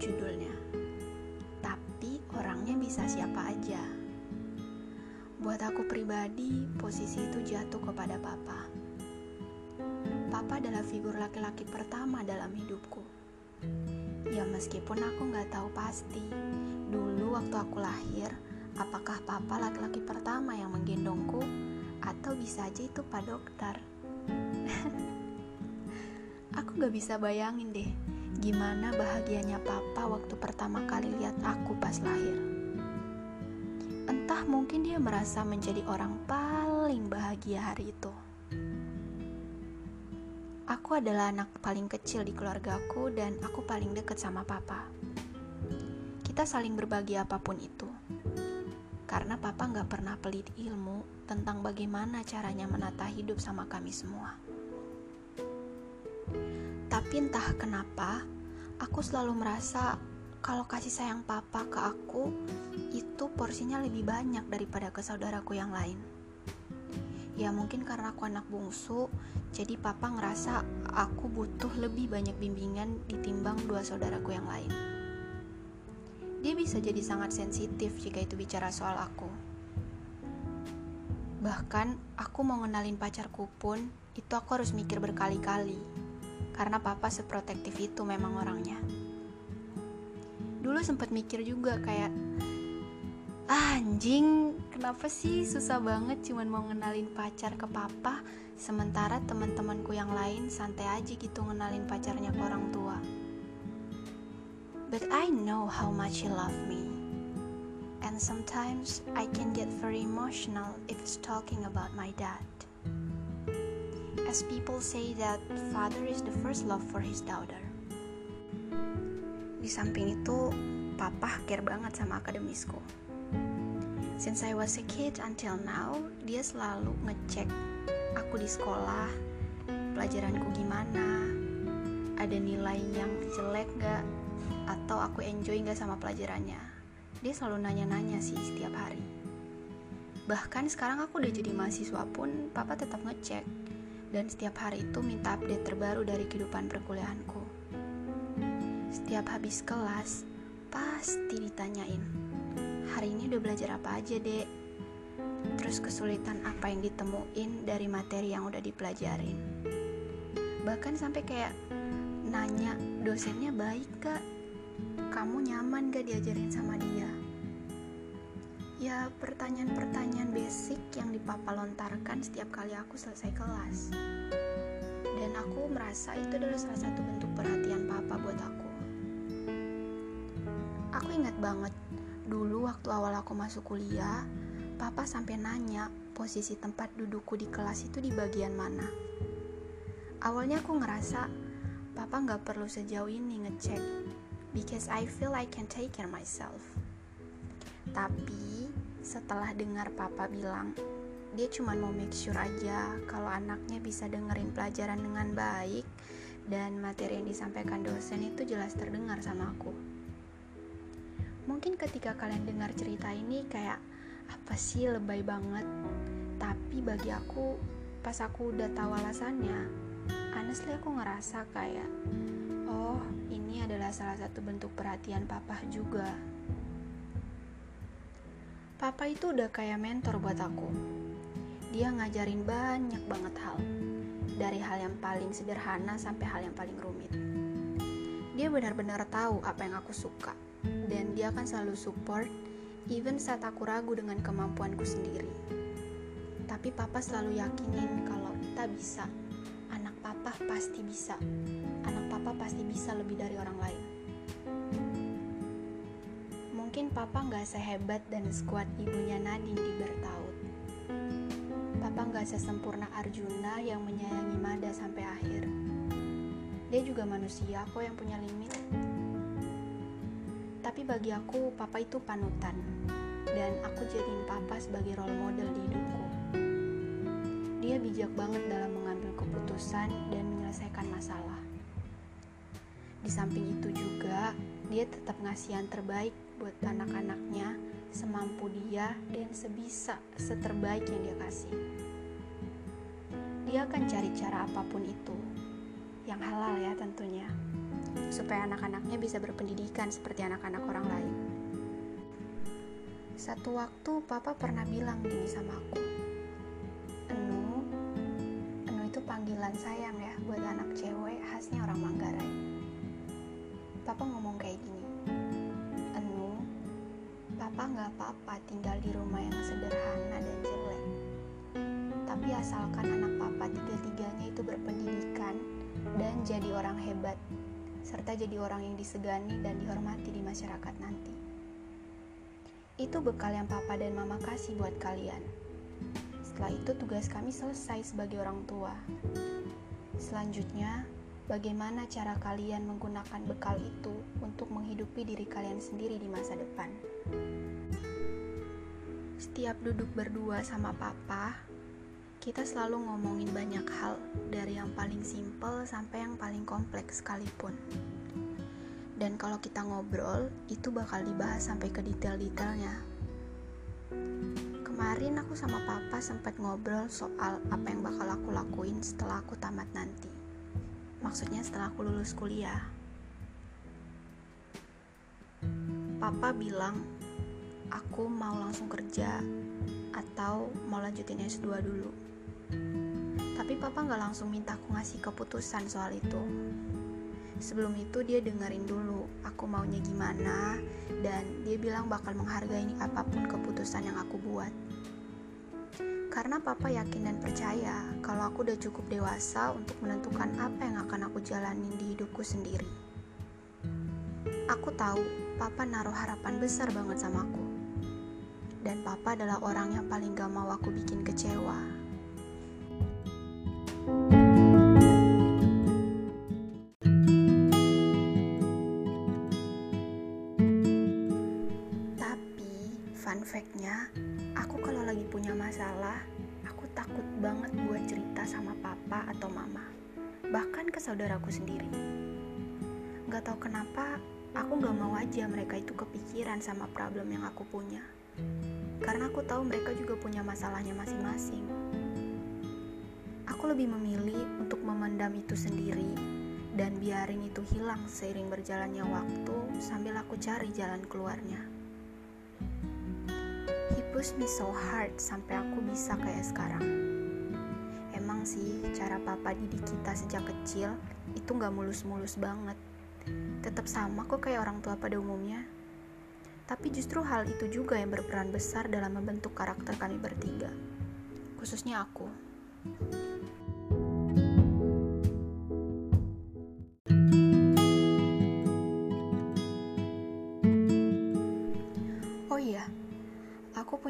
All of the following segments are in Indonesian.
judulnya. Tapi orangnya bisa siapa aja. Buat aku pribadi, posisi itu jatuh kepada papa. Papa adalah figur laki-laki pertama dalam hidupku. Ya meskipun aku nggak tahu pasti, dulu waktu aku lahir, apakah papa laki-laki pertama yang menggendongku, atau bisa aja itu pak dokter. aku gak bisa bayangin deh, gimana bahagianya papa waktu pertama kali lihat aku pas lahir. Entah mungkin dia merasa menjadi orang paling bahagia hari itu. Aku adalah anak paling kecil di keluargaku dan aku paling dekat sama papa. Kita saling berbagi apa pun itu. Karena papa nggak pernah pelit ilmu tentang bagaimana caranya menata hidup sama kami semua. Tapi entah kenapa, aku selalu merasa kalau kasih sayang papa ke aku itu porsinya lebih banyak daripada ke saudaraku yang lain. Ya mungkin karena aku anak bungsu, jadi papa ngerasa aku butuh lebih banyak bimbingan ditimbang dua saudaraku yang lain. Dia bisa jadi sangat sensitif jika itu bicara soal aku. Bahkan aku mau ngenalin pacarku pun itu aku harus mikir berkali-kali. Karena papa seprotektif itu memang orangnya. Dulu sempat mikir juga kayak ah, anjing kenapa sih susah banget cuman mau ngenalin pacar ke papa Sementara teman-temanku yang lain santai aja gitu ngenalin pacarnya ke orang tua. But I know how much he love me. And sometimes I can get very emotional if it's talking about my dad. As people say that father is the first love for his daughter. Di samping itu, papa care banget sama akademisku. Since I was a kid until now, dia selalu ngecek aku di sekolah, pelajaranku gimana, ada nilai yang jelek gak, atau aku enjoy gak sama pelajarannya. Dia selalu nanya-nanya sih setiap hari. Bahkan sekarang aku udah jadi mahasiswa pun, papa tetap ngecek. Dan setiap hari itu minta update terbaru dari kehidupan perkuliahanku. Setiap habis kelas, pasti ditanyain, hari ini udah belajar apa aja dek? terus kesulitan apa yang ditemuin dari materi yang udah dipelajarin bahkan sampai kayak nanya dosennya baik gak kamu nyaman gak diajarin sama dia ya pertanyaan-pertanyaan basic yang dipapa lontarkan setiap kali aku selesai kelas dan aku merasa itu adalah salah satu bentuk perhatian papa buat aku aku ingat banget dulu waktu awal aku masuk kuliah Papa sampai nanya posisi tempat dudukku di kelas itu di bagian mana. Awalnya aku ngerasa Papa nggak perlu sejauh ini ngecek, because I feel I can take care myself. Tapi setelah dengar Papa bilang dia cuma mau make sure aja kalau anaknya bisa dengerin pelajaran dengan baik dan materi yang disampaikan dosen itu jelas terdengar sama aku. Mungkin ketika kalian dengar cerita ini kayak apa sih lebay banget tapi bagi aku pas aku udah tahu alasannya honestly aku ngerasa kayak oh ini adalah salah satu bentuk perhatian papa juga papa itu udah kayak mentor buat aku dia ngajarin banyak banget hal dari hal yang paling sederhana sampai hal yang paling rumit dia benar-benar tahu apa yang aku suka dan dia akan selalu support even saat aku ragu dengan kemampuanku sendiri. Tapi papa selalu yakinin kalau kita bisa. Anak papa pasti bisa. Anak papa pasti bisa lebih dari orang lain. Mungkin papa nggak sehebat dan sekuat ibunya Nadine di Bertaut. Papa nggak sesempurna Arjuna yang menyayangi Mada sampai akhir. Dia juga manusia kok yang punya limit tapi bagi aku papa itu panutan dan aku jadiin papa sebagai role model di hidupku. Dia bijak banget dalam mengambil keputusan dan menyelesaikan masalah. Di samping itu juga, dia tetap ngasih yang terbaik buat anak-anaknya semampu dia dan sebisa seterbaik yang dia kasih. Dia akan cari cara apa pun itu, yang halal ya tentunya supaya anak-anaknya bisa berpendidikan seperti anak-anak orang lain. Satu waktu papa pernah bilang gini sama aku, Enu, Enu itu panggilan sayang ya buat anak cewek khasnya orang Manggarai. Papa ngomong kayak gini, papa nggak apa-apa tinggal di rumah yang sederhana dan jelek. Tapi asalkan anak papa tiga-tiganya itu berpendidikan dan jadi orang hebat, serta jadi orang yang disegani dan dihormati di masyarakat nanti. Itu bekal yang papa dan mama kasih buat kalian. Setelah itu tugas kami selesai sebagai orang tua. Selanjutnya, bagaimana cara kalian menggunakan bekal itu untuk menghidupi diri kalian sendiri di masa depan. Setiap duduk berdua sama papa, kita selalu ngomongin banyak hal dari yang paling simpel sampai yang paling kompleks sekalipun. Dan kalau kita ngobrol, itu bakal dibahas sampai ke detail-detailnya. Kemarin aku sama papa sempat ngobrol soal apa yang bakal aku lakuin setelah aku tamat nanti. Maksudnya setelah aku lulus kuliah. Papa bilang aku mau langsung kerja atau mau lanjutin S2 dulu. Tapi papa nggak langsung minta aku ngasih keputusan soal itu sebelum itu dia dengerin dulu aku maunya gimana dan dia bilang bakal menghargai apa pun keputusan yang aku buat karena papa yakin dan percaya kalau aku udah cukup dewasa untuk menentukan apa yang akan aku jalanin di hidupku sendiri. Aku tahu papa naruh harapan besar banget sama aku. Dan papa adalah orang yang paling gak mau aku bikin kecewa Fact-nya, aku kalau lagi punya masalah, aku takut banget buat cerita sama papa atau mama, bahkan ke saudaraku sendiri. Gak tau kenapa, aku gak mau aja mereka itu kepikiran sama problem yang aku punya. Karena aku tahu mereka juga punya masalahnya masing-masing. Aku lebih memilih untuk memendam itu sendiri dan biarin itu hilang seiring berjalannya waktu sambil aku cari jalan keluarnya push me so hard sampai aku bisa kayak sekarang. Emang sih, cara papa didik kita sejak kecil itu gak mulus-mulus banget. Tetap sama kok kayak orang tua pada umumnya. Tapi justru hal itu juga yang berperan besar dalam membentuk karakter kami bertiga. Khususnya aku.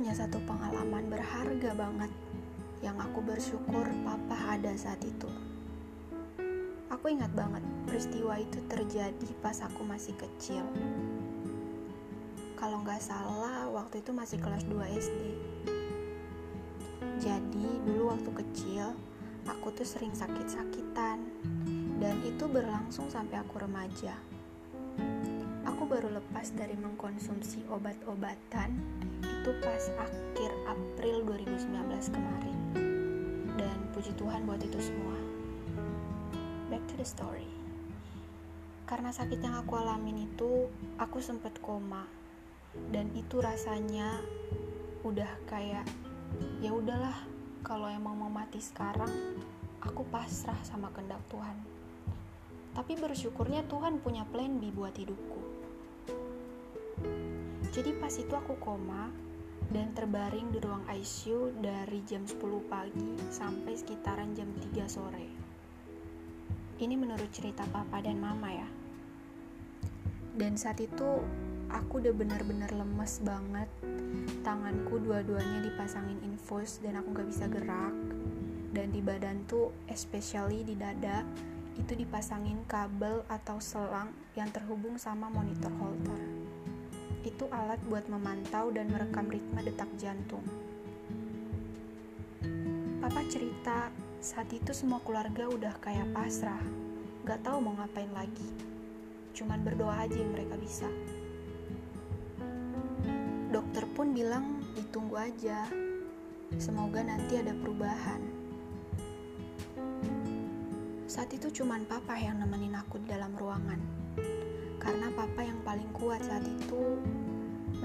Punya satu pengalaman berharga banget yang aku bersyukur papa ada saat itu. Aku ingat banget peristiwa itu terjadi pas aku masih kecil. Kalau nggak salah, waktu itu masih kelas 2 SD. Jadi, dulu waktu kecil, aku tuh sering sakit-sakitan. Dan itu berlangsung sampai aku remaja. Baru lepas dari mengkonsumsi obat-obatan itu pas akhir April 2019 kemarin. Dan puji Tuhan buat itu semua. Back to the story. Karena sakit yang aku alamin itu aku sempet koma. Dan itu rasanya udah kayak ya udahlah kalau emang mau mati sekarang aku pasrah sama kehendak Tuhan. Tapi bersyukurnya Tuhan punya plan B buat hidupku jadi pas itu aku koma dan terbaring di ruang ICU dari jam 10 pagi sampai sekitaran jam 3 sore. Ini menurut cerita papa dan mama ya. Dan saat itu aku udah benar-benar lemes banget. Tanganku dua-duanya dipasangin infus dan aku gak bisa gerak. Dan di badan tuh, especially di dada, itu dipasangin kabel atau selang yang terhubung sama monitor holter itu alat buat memantau dan merekam ritme detak jantung. Papa cerita, saat itu semua keluarga udah kayak pasrah, gak tahu mau ngapain lagi. Cuman berdoa aja yang mereka bisa. Dokter pun bilang ditunggu aja, semoga nanti ada perubahan. Saat itu cuman papa yang nemenin aku dalam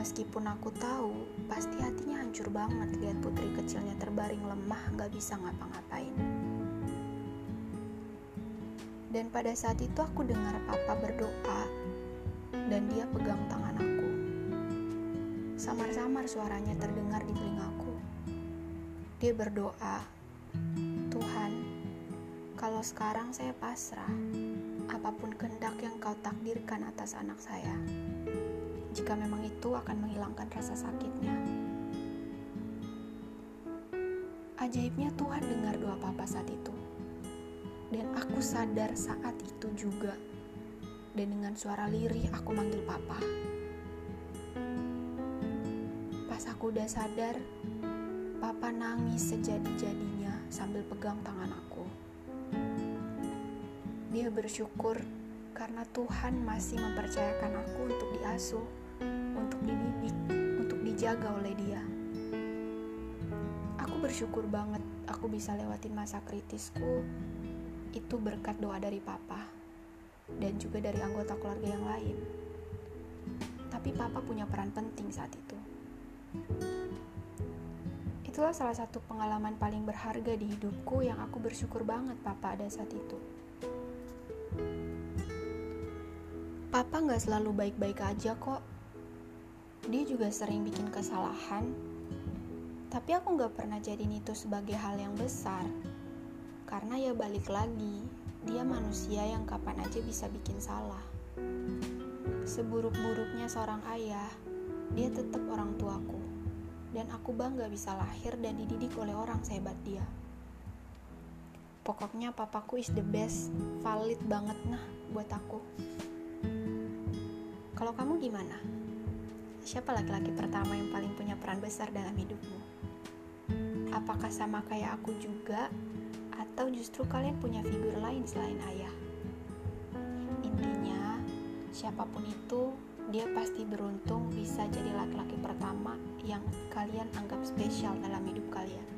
meskipun aku tahu pasti hatinya hancur banget lihat putri kecilnya terbaring lemah gak bisa ngapa-ngapain. Dan pada saat itu aku dengar papa berdoa dan dia pegang tangan aku. Samar-samar suaranya terdengar di telingaku. Dia berdoa, Tuhan, kalau sekarang saya pasrah, apa pun kehendak yang kau takdirkan atas anak saya. Jika memang itu akan menghilangkan rasa sakitnya. Ajaibnya Tuhan dengar doa papa saat itu. Dan aku sadar saat itu juga. Dan dengan suara lirih aku manggil papa. Pas aku udah sadar, papa nangis sejadi-jadinya sambil pegang tangan aku. Dia bersyukur karena Tuhan masih mempercayakan aku untuk diasuh, untuk dididik, untuk dijaga oleh Dia. Aku bersyukur banget aku bisa lewatin masa kritisku itu berkat doa dari papa dan juga dari anggota keluarga yang lain. Tapi papa punya peran penting saat itu. Itulah salah satu pengalaman paling berharga di hidupku yang aku bersyukur banget papa ada saat itu. Papa nggak selalu baik-baik aja kok. Dia juga sering bikin kesalahan. Tapi aku nggak pernah jadiin itu sebagai hal yang besar. Karena ya balik lagi, dia manusia yang kapan aja bisa bikin salah. Seburuk-buruknya seorang ayah, dia tetap orang tuaku. Dan aku bangga bisa lahir dan dididik oleh orang sehebat dia. Pokoknya papaku is the best, valid banget nah buat aku. Kalau kamu gimana? Siapa laki-laki pertama yang paling punya peran besar dalam hidupmu? Apakah sama kayak aku juga, atau justru kalian punya figur lain selain ayah? Intinya, siapa pun itu, dia pasti beruntung bisa jadi laki-laki pertama yang kalian anggap spesial dalam hidup kalian.